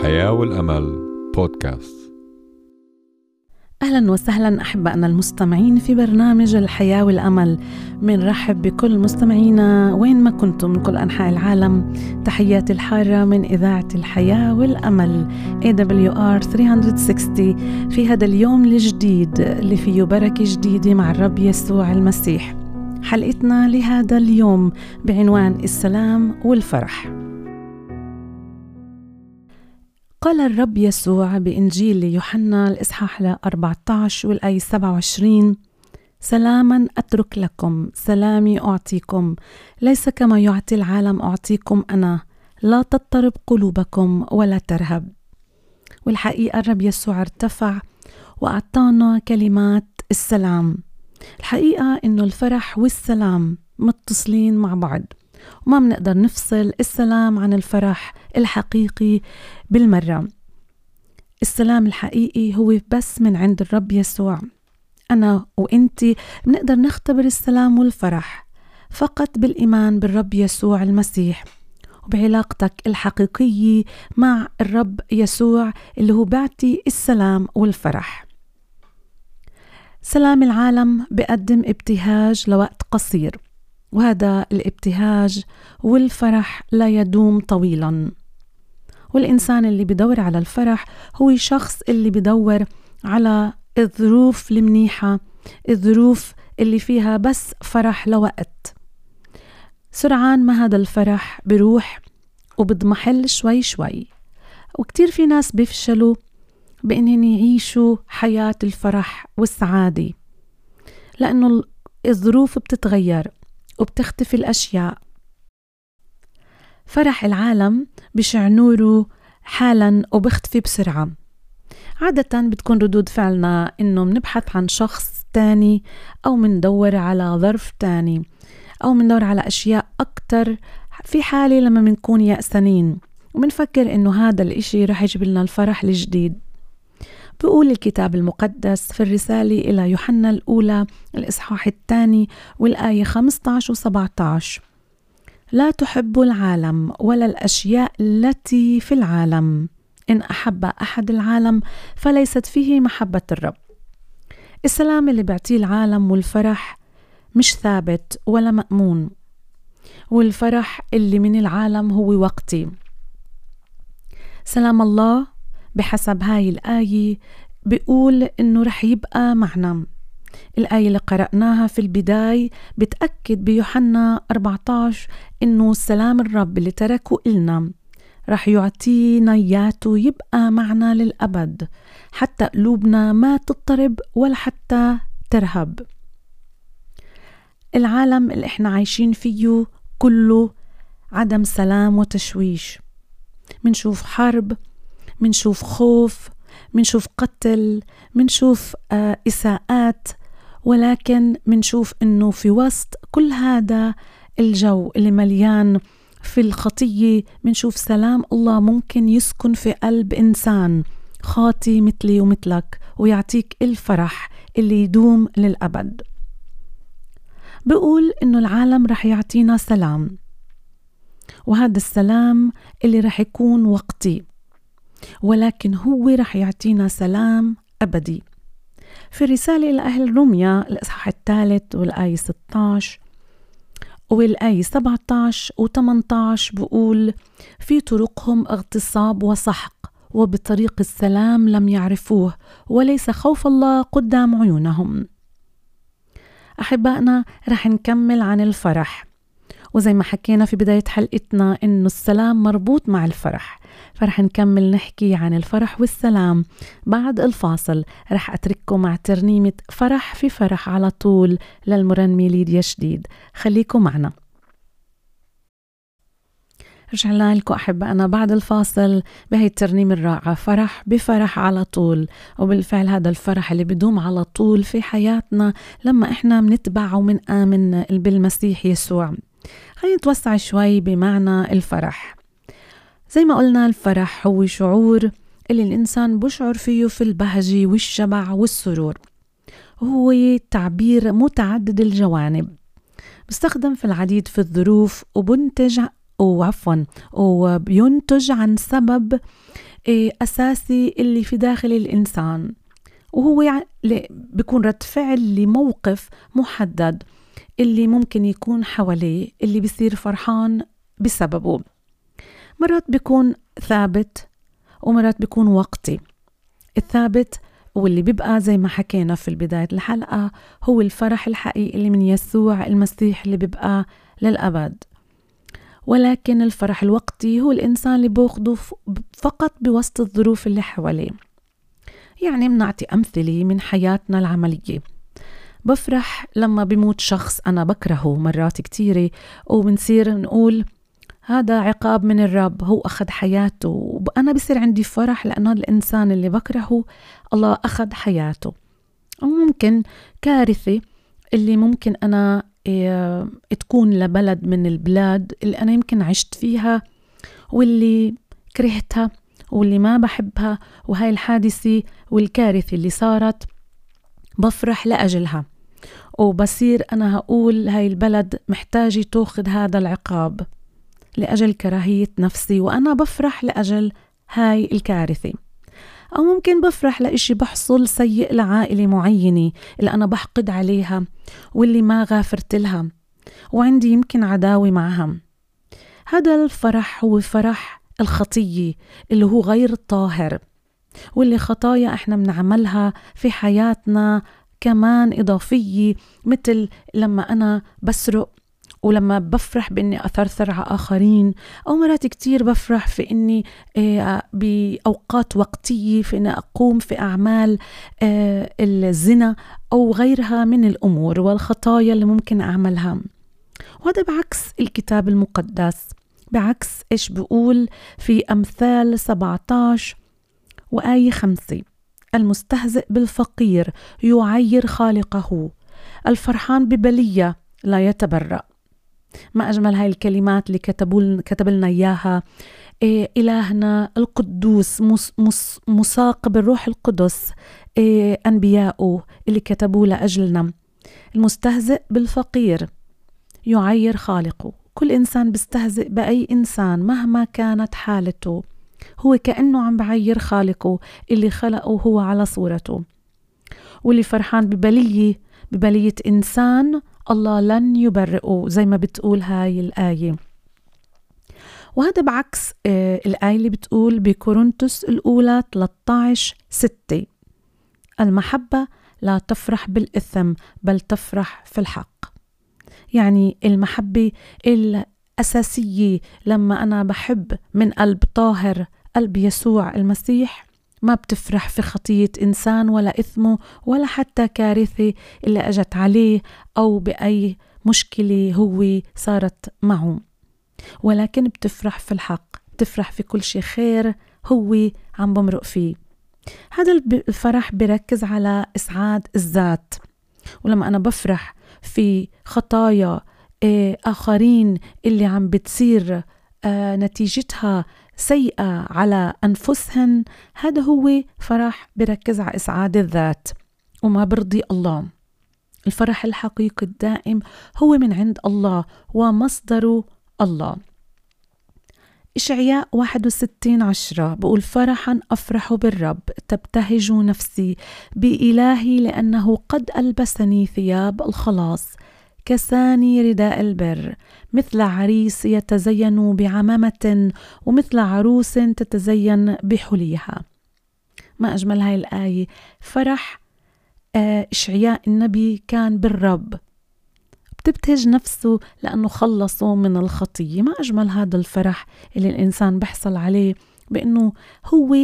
الحياة والأمل بودكاست. أهلا وسهلا أحبائنا المستمعين في برنامج الحياة والأمل. بنرحب بكل مستمعينا وين ما كنتم من كل أنحاء العالم. تحياتي الحارة من إذاعة الحياة والأمل AWR 360 في هذا اليوم الجديد اللي فيه بركة جديدة مع الرب يسوع المسيح. حلقتنا لهذا اليوم بعنوان السلام والفرح. قال الرب يسوع بإنجيل يوحنا الإصحاح 14 والآية 27 سلاما أترك لكم سلامي أعطيكم ليس كما يعطي العالم أعطيكم أنا لا تضطرب قلوبكم ولا ترهب. والحقيقة الرب يسوع ارتفع وأعطانا كلمات السلام. الحقيقة إنه الفرح والسلام متصلين مع بعض. وما بنقدر نفصل السلام عن الفرح الحقيقي بالمرة. السلام الحقيقي هو بس من عند الرب يسوع. أنا وإنتي بنقدر نختبر السلام والفرح فقط بالإيمان بالرب يسوع المسيح وبعلاقتك الحقيقية مع الرب يسوع اللي هو بيعطي السلام والفرح. سلام العالم بقدم ابتهاج لوقت قصير. وهذا الابتهاج والفرح لا يدوم طويلا. والإنسان اللي بدور على الفرح هو شخص اللي بدور على الظروف المنيحة الظروف اللي فيها بس فرح لوقت. سرعان ما هذا الفرح بروح وبضمحل شوي شوي. وكتير في ناس بيفشلوا بإنهم يعيشوا حياة الفرح والسعادة لأنه الظروف بتتغير. وبتختفي الأشياء. فرح العالم بشع نوره حالا وبختفي بسرعة. عادة بتكون ردود فعلنا إنه منبحث عن شخص تاني أو مندور على ظرف تاني أو مندور على أشياء أكتر في حالة لما منكون يأسانين. ومنفكر إنه هذا الإشي رح يجيب لنا الفرح الجديد. بيقول الكتاب المقدس في الرسالة إلى يوحنا الأولى الإصحاح الثاني والآية 15 و 17 لا تحب العالم ولا الأشياء التي في العالم. إن أحب أحد العالم فليست فيه محبة الرب. السلام اللي بيعطيه العالم والفرح مش ثابت ولا مأمون. والفرح اللي من العالم هو وقتي. سلام الله بحسب هاي الآية بيقول إنه رح يبقى معنا. الآية اللي قرأناها في البداية بتأكد بيوحنا 14 إنه سلام الرب اللي تركه إلنا. رح يعطينا إياته يبقى معنا للأبد. حتى قلوبنا ما تضطرب ولا حتى ترهب. العالم اللي إحنا عايشين فيه كله عدم سلام وتشويش. منشوف حرب منشوف خوف منشوف قتل منشوف آه إساءات ولكن منشوف إنه في وسط كل هذا الجو اللي مليان في الخطية منشوف سلام الله ممكن يسكن في قلب إنسان خاطي مثلي ومثلك ويعطيك الفرح اللي يدوم للأبد. بقول إنه العالم رح يعطينا سلام وهذا السلام اللي رح يكون وقتي. ولكن هو رح يعطينا سلام أبدي. في رسالة إلى أهل روميا الإصحاح الثالث والآية 16 والآية 17 و 18 بقول في طرقهم اغتصاب وسحق وبطريق السلام لم يعرفوه وليس خوف الله قدام عيونهم. أحبائنا رح نكمل عن الفرح. وزي ما حكينا في بداية حلقتنا إنه السلام مربوط مع الفرح. فرح نكمل نحكي عن الفرح والسلام بعد الفاصل. رح أترككم مع ترنيمة فرح في فرح على طول للمرنمي ليديا شديد. خليكم معنا. رجعنا لكم أحبائنا بعد الفاصل بهي الترنيمة الرائعة فرح بفرح على طول. وبالفعل هذا الفرح اللي بدوم على طول في حياتنا لما إحنا منتبع ومنآمن بالمسيح يسوع. خلينا نتوسع شوي بمعنى الفرح. زي ما قلنا الفرح هو شعور اللي الإنسان بشعر فيه في البهجة والشبع والسرور. وهو تعبير متعدد الجوانب بيستخدم في العديد في الظروف وبنتج وعفوا وبينتج عن سبب إيه، أساسي اللي في داخل الإنسان. وهو يعني بيكون رد فعل لموقف محدد. اللي ممكن يكون حواليه اللي بيصير فرحان بسببه. مرات بيكون ثابت ومرات بيكون وقتي. الثابت واللي بيبقى زي ما حكينا في بداية الحلقة هو الفرح الحقيقي اللي من يسوع المسيح اللي بيبقى للأبد. ولكن الفرح الوقتي هو الإنسان اللي بياخده فقط بوسط الظروف اللي حواليه. يعني بنعطي أمثلة من حياتنا العملية. بفرح لما بموت شخص أنا بكرهه مرات كتيرة وبنصير نقول هذا عقاب من الرب هو أخذ حياته وأنا بصير عندي فرح لأن هذا الإنسان اللي بكرهه الله أخذ حياته. أو ممكن كارثة اللي ممكن أنا إيه تكون لبلد من البلاد اللي أنا يمكن عشت فيها واللي كرهتها واللي ما بحبها وهاي الحادثة والكارثة اللي صارت. بفرح لأجلها. وبصير أنا هقول هاي البلد محتاجة تأخذ هذا العقاب لأجل كراهية نفسي وأنا بفرح لأجل هاي الكارثة. أو ممكن بفرح لإشي بحصل سيء لعائلة معينة اللي أنا بحقد عليها واللي ما غافرت لها وعندي يمكن عداوة معها. هذا الفرح هو فرح الخطية اللي هو غير طاهر. واللي خطايا إحنا بنعملها في حياتنا كمان إضافية مثل لما أنا بسرق ولما بفرح بإني أثرثر على آخرين أو مرات كتير بفرح في إني آه، بأوقات وقتية في إني أقوم في أعمال آه، الزنا أو غيرها من الأمور والخطايا اللي ممكن أعملها. وهذا بعكس الكتاب المقدس. بعكس إيش بقول في أمثال 17 وآية خمسة. المستهزئ بالفقير يعير خالقه. الفرحان ببلية لا يتبرأ. ما أجمل هاي الكلمات اللي كتبوا كتب لنا إياها. إيه إلهنا القدوس مس مساق بالروح القدس. إيه أنبياؤه اللي كتبوا لأجلنا. المستهزئ بالفقير يعير خالقه. كل إنسان بيستهزئ بأي إنسان مهما كانت حالته. هو كأنه عم بعير خالقه اللي خلقه هو على صورته. واللي فرحان ببلية ببلية إنسان الله لن يبرئه زي ما بتقول هاي الآية. وهذا بعكس آه الآية اللي بتقول بكورنثوس الأولى 13 6 المحبة لا تفرح بالإثم بل تفرح في الحق. يعني المحبة الأساسية لما أنا بحب من قلب طاهر قلب يسوع المسيح. ما بتفرح في خطية إنسان ولا إثمه ولا حتى كارثة اللي أجت عليه أو بأي مشكلة هو صارت معه. ولكن بتفرح في الحق بتفرح في كل شيء خير هو عم بمرق فيه. هذا الفرح بركز على إسعاد الذات. ولما أنا بفرح في خطايا آخرين اللي عم بتصير آه، نتيجتها سيئة على أنفسهن هذا هو فرح بركز على إسعاد الذات وما برضي الله. الفرح الحقيقي الدائم هو من عند الله ومصدره الله. إشعياء 61 عشرة بقول فرحا أفرح بالرب تبتهج نفسي بإلهي لأنه قد ألبسني ثياب الخلاص. كساني رداء البر مثل عريس يتزين بعمامة ومثل عروس تتزين بحليها. ما أجمل هاي الآية. فرح آه، إشعياء النبي كان بالرب. بتبتهج نفسه لأنه خلصه من الخطية. ما أجمل هذا الفرح اللي الإنسان بحصل عليه بأنه هو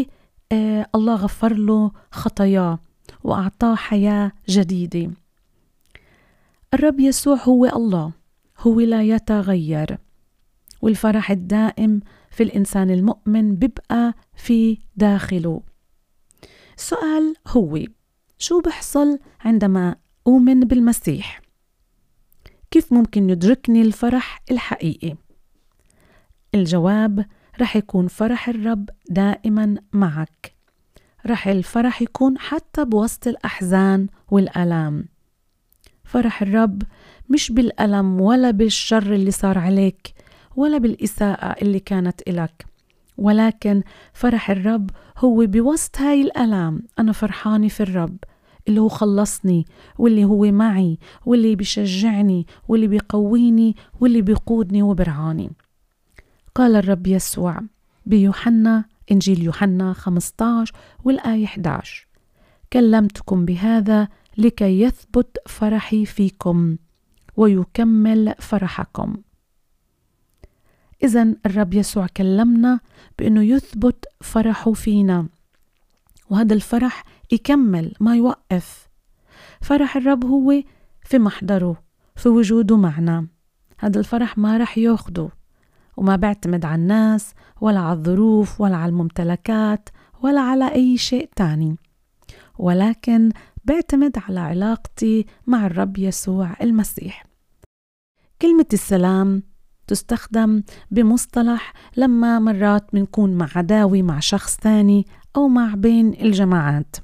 آه الله غفر له خطاياه وأعطاه حياة جديدة. الرب يسوع هو الله هو لا يتغير والفرح الدائم في الإنسان المؤمن بيبقى في داخله السؤال هو شو بحصل عندما أؤمن بالمسيح؟ كيف ممكن يدركني الفرح الحقيقي؟ الجواب رح يكون فرح الرب دائما معك رح الفرح يكون حتى بوسط الأحزان والآلام فرح الرب مش بالألم ولا بالشر اللي صار عليك ولا بالإساءة اللي كانت إلك. ولكن فرح الرب هو بوسط هاي الألام أنا فرحانة في الرب اللي هو خلصني واللي هو معي واللي بيشجعني واللي بيقويني واللي بيقودني وبرعاني. قال الرب يسوع بيوحنا إنجيل يوحنا 15 والآية 11 كلمتكم بهذا لكي يثبت فرحي فيكم ويكمل فرحكم. إذا الرب يسوع كلمنا بأنه يثبت فرحه فينا وهذا الفرح يكمل ما يوقف. فرح الرب هو في محضره في وجوده معنا. هذا الفرح ما رح ياخده وما بيعتمد على الناس ولا على الظروف ولا على الممتلكات ولا على أي شيء تاني. ولكن بيعتمد على علاقتي مع الرب يسوع المسيح. كلمة السلام تستخدم بمصطلح لما مرات بنكون مع عداوة مع شخص ثاني أو مع بين الجماعات.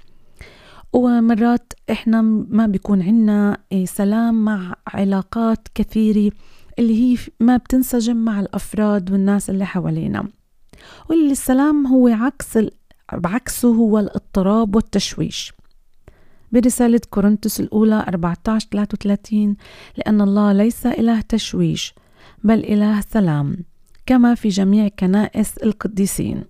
ومرات إحنا ما بيكون عنا سلام مع علاقات كثيرة اللي هي ما بتنسجم مع الأفراد والناس اللي حوالينا. واللي السلام هو عكس بعكسه هو الاضطراب والتشويش. برسالة كورنثوس الأولى 14 33 لأن الله ليس إله تشويش بل إله سلام كما في جميع كنائس القديسين.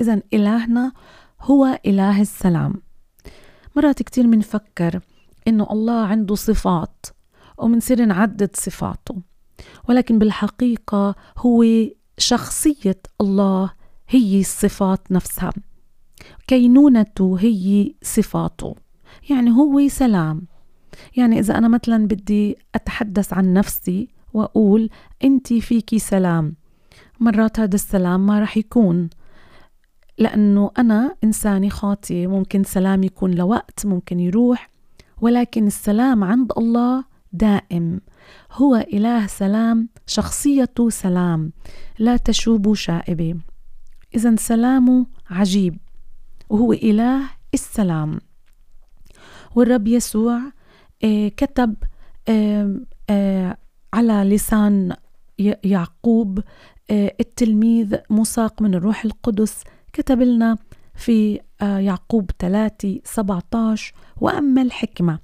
إذا إلهنا هو إله السلام. مرات كتير منفكر إنه الله عنده صفات ومنصير نعدد صفاته ولكن بالحقيقة هو شخصية الله هي الصفات نفسها. كينونته هي صفاته. يعني هو سلام. يعني إذا أنا مثلا بدي أتحدث عن نفسي وأقول أنت فيكي سلام مرات هذا السلام ما رح يكون لأنه أنا إنساني خاطئ ممكن سلام يكون لوقت ممكن يروح ولكن السلام عند الله دائم. هو إله سلام شخصيته سلام لا تشوب شائبة. إذا سلامه عجيب. وهو إله السلام. والرب يسوع آه، كتب آه، آه، على لسان يعقوب التلميذ مساق من الروح القدس. كتب لنا في يعقوب 3 17 وأما الحكمة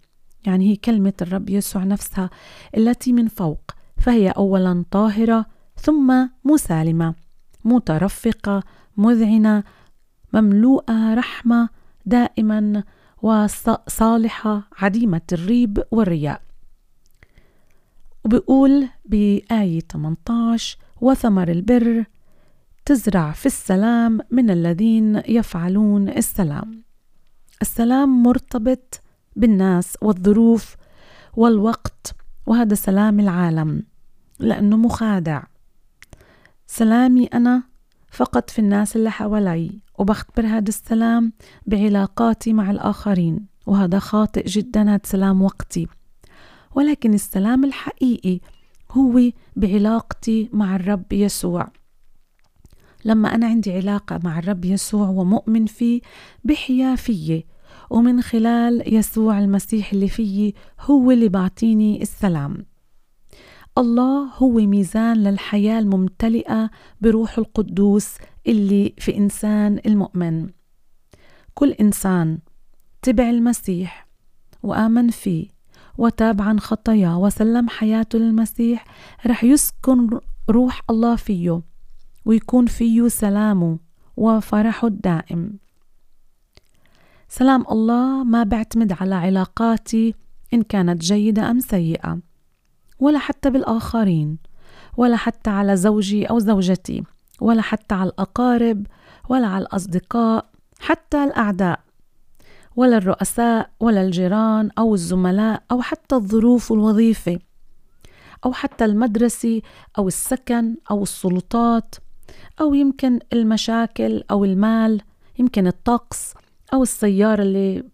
يعني هي كلمة الرب يسوع نفسها التي من فوق فهي أولا طاهرة ثم مسالمة مترفقة مذعنة مملوءة رحمة دائما وصالحة عديمة الريب والرياء. وبيقول بآية 18 وثمر البر تزرع في السلام من الذين يفعلون السلام. السلام مرتبط بالناس والظروف والوقت وهذا سلام العالم لأنه مخادع. سلامي أنا فقط في الناس اللي حوالي. وبختبر هذا السلام بعلاقاتي مع الآخرين وهذا خاطئ جدا هذا سلام وقتي. ولكن السلام الحقيقي هو بعلاقتي مع الرب يسوع. لما أنا عندي علاقة مع الرب يسوع ومؤمن فيه بحيا فيي ومن خلال يسوع المسيح اللي فيي هو اللي بعطيني السلام. الله هو ميزان للحياة الممتلئة بروح القدوس اللي في إنسان المؤمن. كل إنسان تبع المسيح وآمن فيه وتاب عن خطاياه وسلم حياته للمسيح رح يسكن روح الله فيه ويكون فيه سلامه وفرحه الدائم. سلام الله ما بعتمد على علاقاتي إن كانت جيدة أم سيئة. ولا حتى بالآخرين ولا حتى على زوجي أو زوجتي ولا حتى على الأقارب ولا على الأصدقاء حتى الأعداء ولا الرؤساء ولا الجيران أو الزملاء أو حتى الظروف والوظيفة أو حتى المدرسة أو السكن أو السلطات أو يمكن المشاكل أو المال يمكن الطقس أو السيارة اللي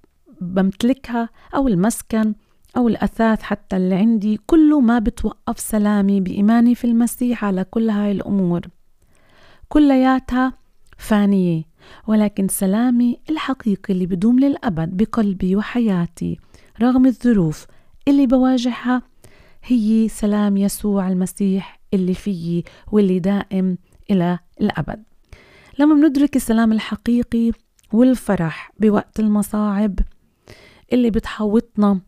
بمتلكها أو المسكن. أو الأثاث حتى اللي عندي كله ما بتوقف سلامي بإيماني في المسيح على كل هاي الأمور. كلياتها فانية ولكن سلامي الحقيقي اللي بدوم للأبد بقلبي وحياتي رغم الظروف اللي بواجهها هي سلام يسوع المسيح اللي فيي واللي دائم إلى الأبد. لما بندرك السلام الحقيقي والفرح بوقت المصاعب اللي بتحوطنا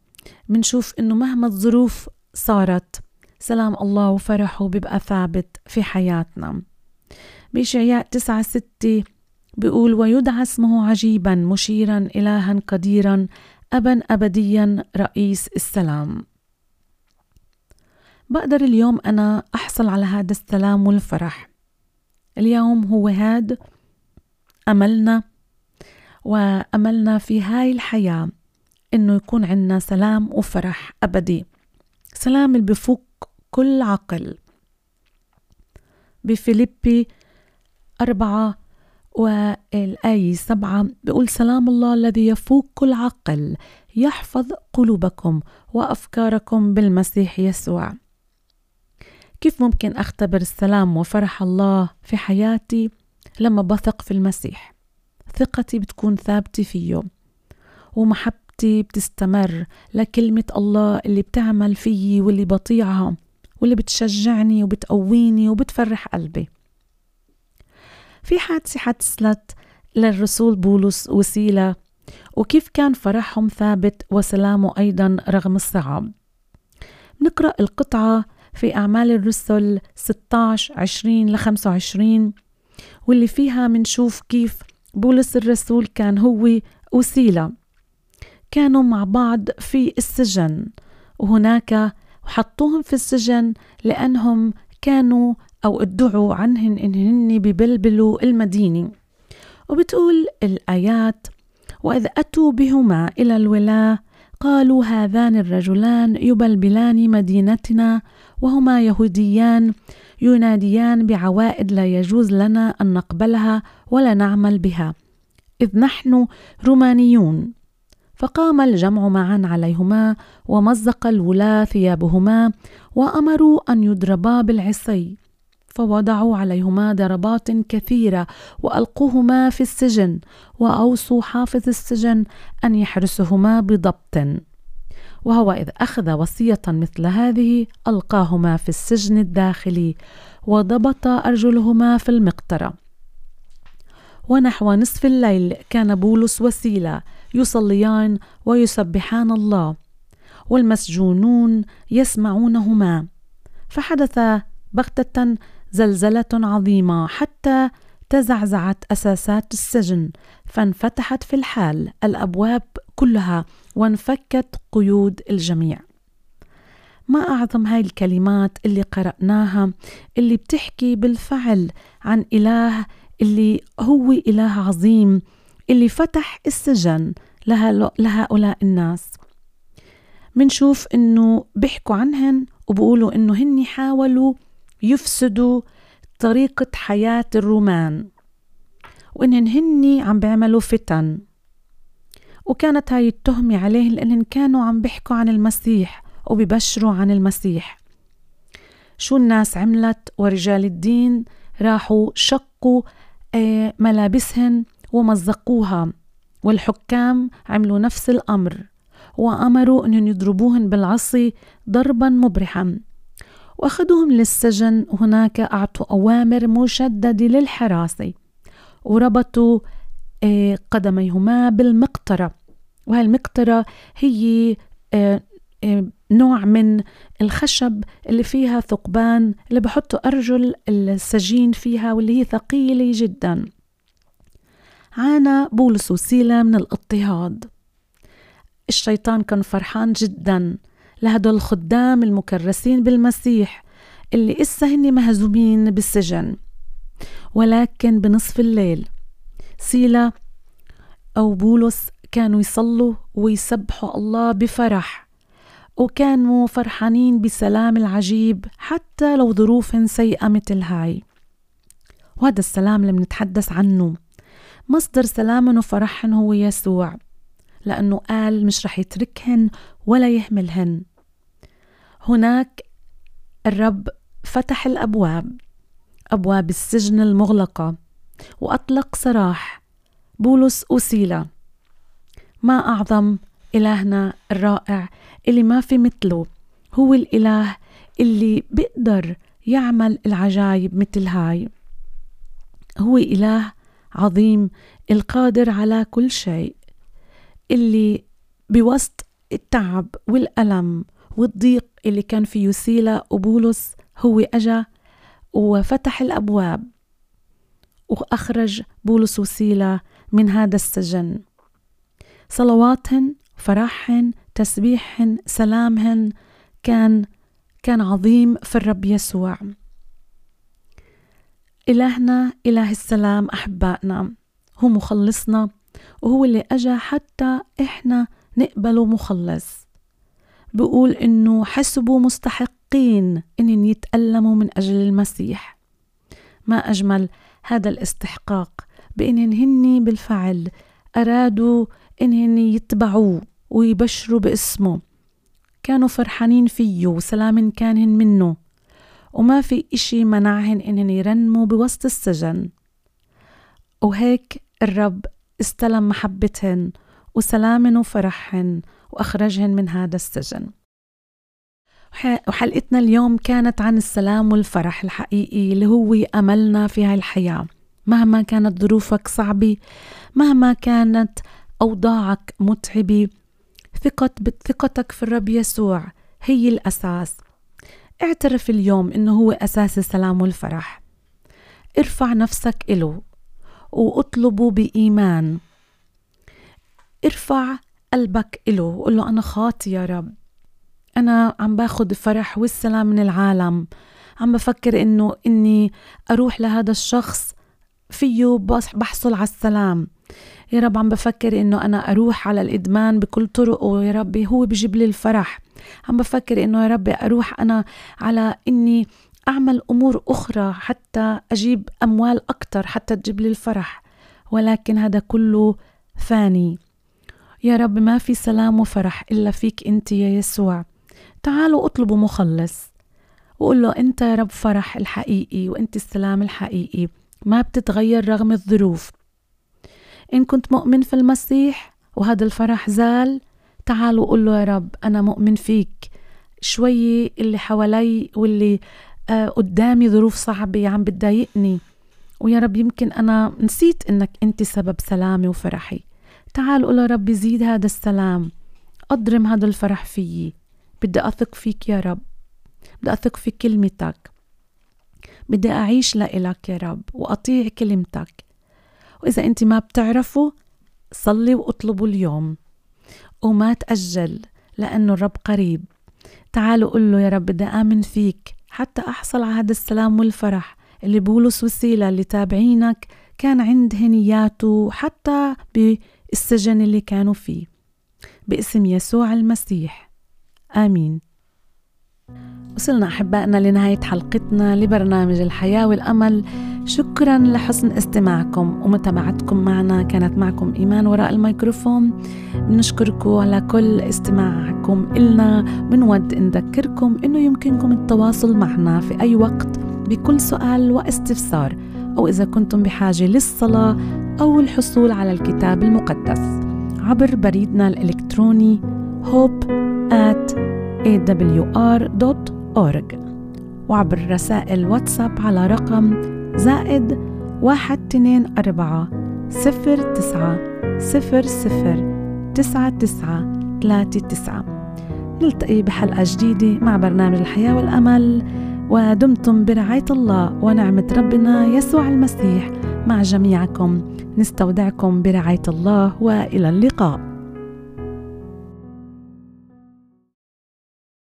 بنشوف إنه مهما الظروف صارت سلام الله وفرحه بيبقى ثابت في حياتنا. بإشعياء تسعة ستة بيقول ويدعى اسمه عجيبا مشيرا إلها قديرا أبا أبديا رئيس السلام. بقدر اليوم أنا أحصل على هذا السلام والفرح. اليوم هو هاد أملنا وأملنا في هاي الحياة. إنه يكون عنا سلام وفرح أبدي. سلام اللي بفوق كل عقل. بفيليبي أربعة والآية سبعة بيقول سلام الله الذي يفوق كل عقل يحفظ قلوبكم وأفكاركم بالمسيح يسوع. كيف ممكن أختبر السلام وفرح الله في حياتي؟ لما بثق في المسيح. ثقتي بتكون ثابتة فيه. ومحبتي بتستمر لكلمة الله اللي بتعمل فيي واللي بطيعها واللي بتشجعني وبتقويني وبتفرح قلبي. في حادثة حدثت للرسول بولس وسيلة وكيف كان فرحهم ثابت وسلامه أيضا رغم الصعاب. نقرأ القطعة في أعمال الرسل 16 20 ل 25 واللي فيها منشوف كيف بولس الرسول كان هو وسيلة. كانوا مع بعض في السجن. وهناك وحطوهم في السجن لأنهم كانوا أو ادعوا عنهن إنهن ببلبلوا المدينة. وبتقول الآيات وإذ أتوا بهما إلى الولاة قالوا هذان الرجلان يبلبلان مدينتنا وهما يهوديان يناديان بعوائد لا يجوز لنا أن نقبلها ولا نعمل بها. إذ نحن رومانيون. فقام الجمع معا عليهما ومزق الولاة ثيابهما وأمروا أن يضربا بالعصي فوضعوا عليهما ضربات كثيرة وألقوهما في السجن وأوصوا حافظ السجن أن يحرسهما بضبط. وهو إذ أخذ وصية مثل هذه ألقاهما في السجن الداخلي وضبط أرجلهما في المقطرة. ونحو نصف الليل كان بولس وسيلة يصليان ويسبحان الله والمسجونون يسمعونهما. فحدث بغتة زلزلة عظيمة حتى تزعزعت أساسات السجن فانفتحت في الحال الأبواب كلها وانفكت قيود الجميع. ما أعظم هاي الكلمات اللي قرأناها اللي بتحكي بالفعل عن إله اللي هو إله عظيم اللي فتح السجن لهؤلاء الناس. منشوف إنه بيحكوا عنهن وبقولوا إنه هني حاولوا يفسدوا طريقة حياة الرومان وإنهن هني عم بيعملوا فتن. وكانت هاي التهمة عليه لأنهم كانوا عم بيحكوا عن المسيح وبيبشروا عن المسيح. شو الناس عملت ورجال الدين راحوا شقوا آه، ملابسهن ومزقوها والحكام عملوا نفس الأمر وأمروا أنهم يضربوهن بالعصي ضربا مبرحا. وأخذوهم للسجن وهناك أعطوا أوامر مشددة للحراسة. وربطوا آه، قدميهما بالمقطرة. وهالمقطرة هي آه، آه، نوع من الخشب اللي فيها ثقبان اللي بحطوا أرجل السجين فيها واللي هي ثقيلة جدا. عانى بولس وسيلة من الاضطهاد. الشيطان كان فرحان جدا لهدول الخدام المكرسين بالمسيح اللي إسا هني مهزومين بالسجن. ولكن بنصف الليل سيلا أو بولس كانوا يصلوا ويسبحوا الله بفرح وكانوا فرحانين بسلام العجيب حتى لو ظروف سيئة مثل هاي. وهذا السلام اللي بنتحدث عنه. مصدر سلامهم وفرحهم هو يسوع لأنه قال مش رح يتركهن ولا يهملهن. هناك الرب فتح الأبواب أبواب السجن المغلقة وأطلق سراح بولس وسيلة ما أعظم إلهنا الرائع اللي ما في مثله هو الإله اللي بيقدر يعمل العجايب مثل هاي. هو إله عظيم القادر على كل شيء. اللي بوسط التعب والألم والضيق اللي كان فيه سيلا وبولس هو أجا وفتح الأبواب وأخرج بولس وسيلا من هذا السجن. صلواتهن فرحهن تسبيحهن سلامهن كان كان عظيم في الرب يسوع. إلهنا إله السلام أحبائنا. هو مخلصنا وهو اللي أجا حتى إحنا نقبله مخلص. بقول إنه حسبوا مستحقين إن يتألموا من أجل المسيح. ما أجمل هذا الاستحقاق بإنهن هن بالفعل أرادوا إنهن يتبعوه ويبشروا باسمه. كانوا فرحانين فيه وسلام كانهن منه. وما في إشي منعهن إنهن يرنموا بوسط السجن. وهيك الرب استلم محبتهن وسلامهن وفرحهن وأخرجهن من هذا السجن. وحلقتنا اليوم كانت عن السلام والفرح الحقيقي اللي هو أملنا في هاي الحياة. مهما كانت ظروفك صعبة مهما كانت أوضاعك متعبة ثقة ثقتك في الرب يسوع هي الأساس. اعترف اليوم إنه هو أساس السلام والفرح. ارفع نفسك إله وأطلبه بإيمان. ارفع قلبك إله وقول له أنا خاطي يا رب. أنا عم باخد الفرح والسلام من العالم. عم بفكر إنه إني أروح لهذا الشخص فيه بحصل على السلام. يا رب عم بفكر إنه أنا أروح على الإدمان بكل طرقه يا ربي هو بجيب لي الفرح. عم بفكر إنه يا ربي أروح أنا على إني أعمل أمور أخرى حتى أجيب أموال أكتر حتى تجيب لي الفرح. ولكن هذا كله فاني. يا رب ما في سلام وفرح إلا فيك أنت يا يسوع. تعالوا أطلبوا مخلص. وقول له أنت يا رب فرح الحقيقي وأنت السلام الحقيقي. ما بتتغير رغم الظروف. إن كنت مؤمن في المسيح وهذا الفرح زال تعالوا قول له يا رب أنا مؤمن فيك. شوي اللي حوالي واللي آه قدامي ظروف صعبة عم بتضايقني. ويا رب يمكن أنا نسيت إنك أنت سبب سلامي وفرحي. تعال قول يا رب زيد هذا السلام. أضرم هذا الفرح فيي. بدي أثق فيك يا رب. بدي أثق في كلمتك. بدي أعيش لإلك يا رب وأطيع كلمتك. وإذا أنت ما بتعرفوا صلي واطلبوا اليوم. وما تأجل لأنه الرب قريب. تعالوا قل له يا رب بدي آمن فيك. حتى أحصل على هذا السلام والفرح اللي بولس وسيلة اللي تابعينك كان عندهن إياته حتى بالسجن اللي كانوا فيه. باسم يسوع المسيح. آمين. وصلنا أحبائنا لنهاية حلقتنا لبرنامج الحياة والأمل. شكرا لحسن استماعكم ومتابعتكم معنا. كانت معكم إيمان وراء الميكروفون. بنشكركم على كل استماعكم إلنا. بنود نذكركم إنه يمكنكم التواصل معنا في أي وقت بكل سؤال واستفسار أو إذا كنتم بحاجة للصلاة أو الحصول على الكتاب المقدس عبر بريدنا الإلكتروني hope at awr.org وعبر رسائل واتساب على رقم زائد واحد اثنين أربعة صفر تسعة صفر صفر تسعة تسعة ثلاثة تسعة. نلتقي بحلقة جديدة مع برنامج الحياة والأمل ودمتم برعاية الله ونعمة ربنا يسوع المسيح مع جميعكم. نستودعكم برعاية الله وإلى اللقاء.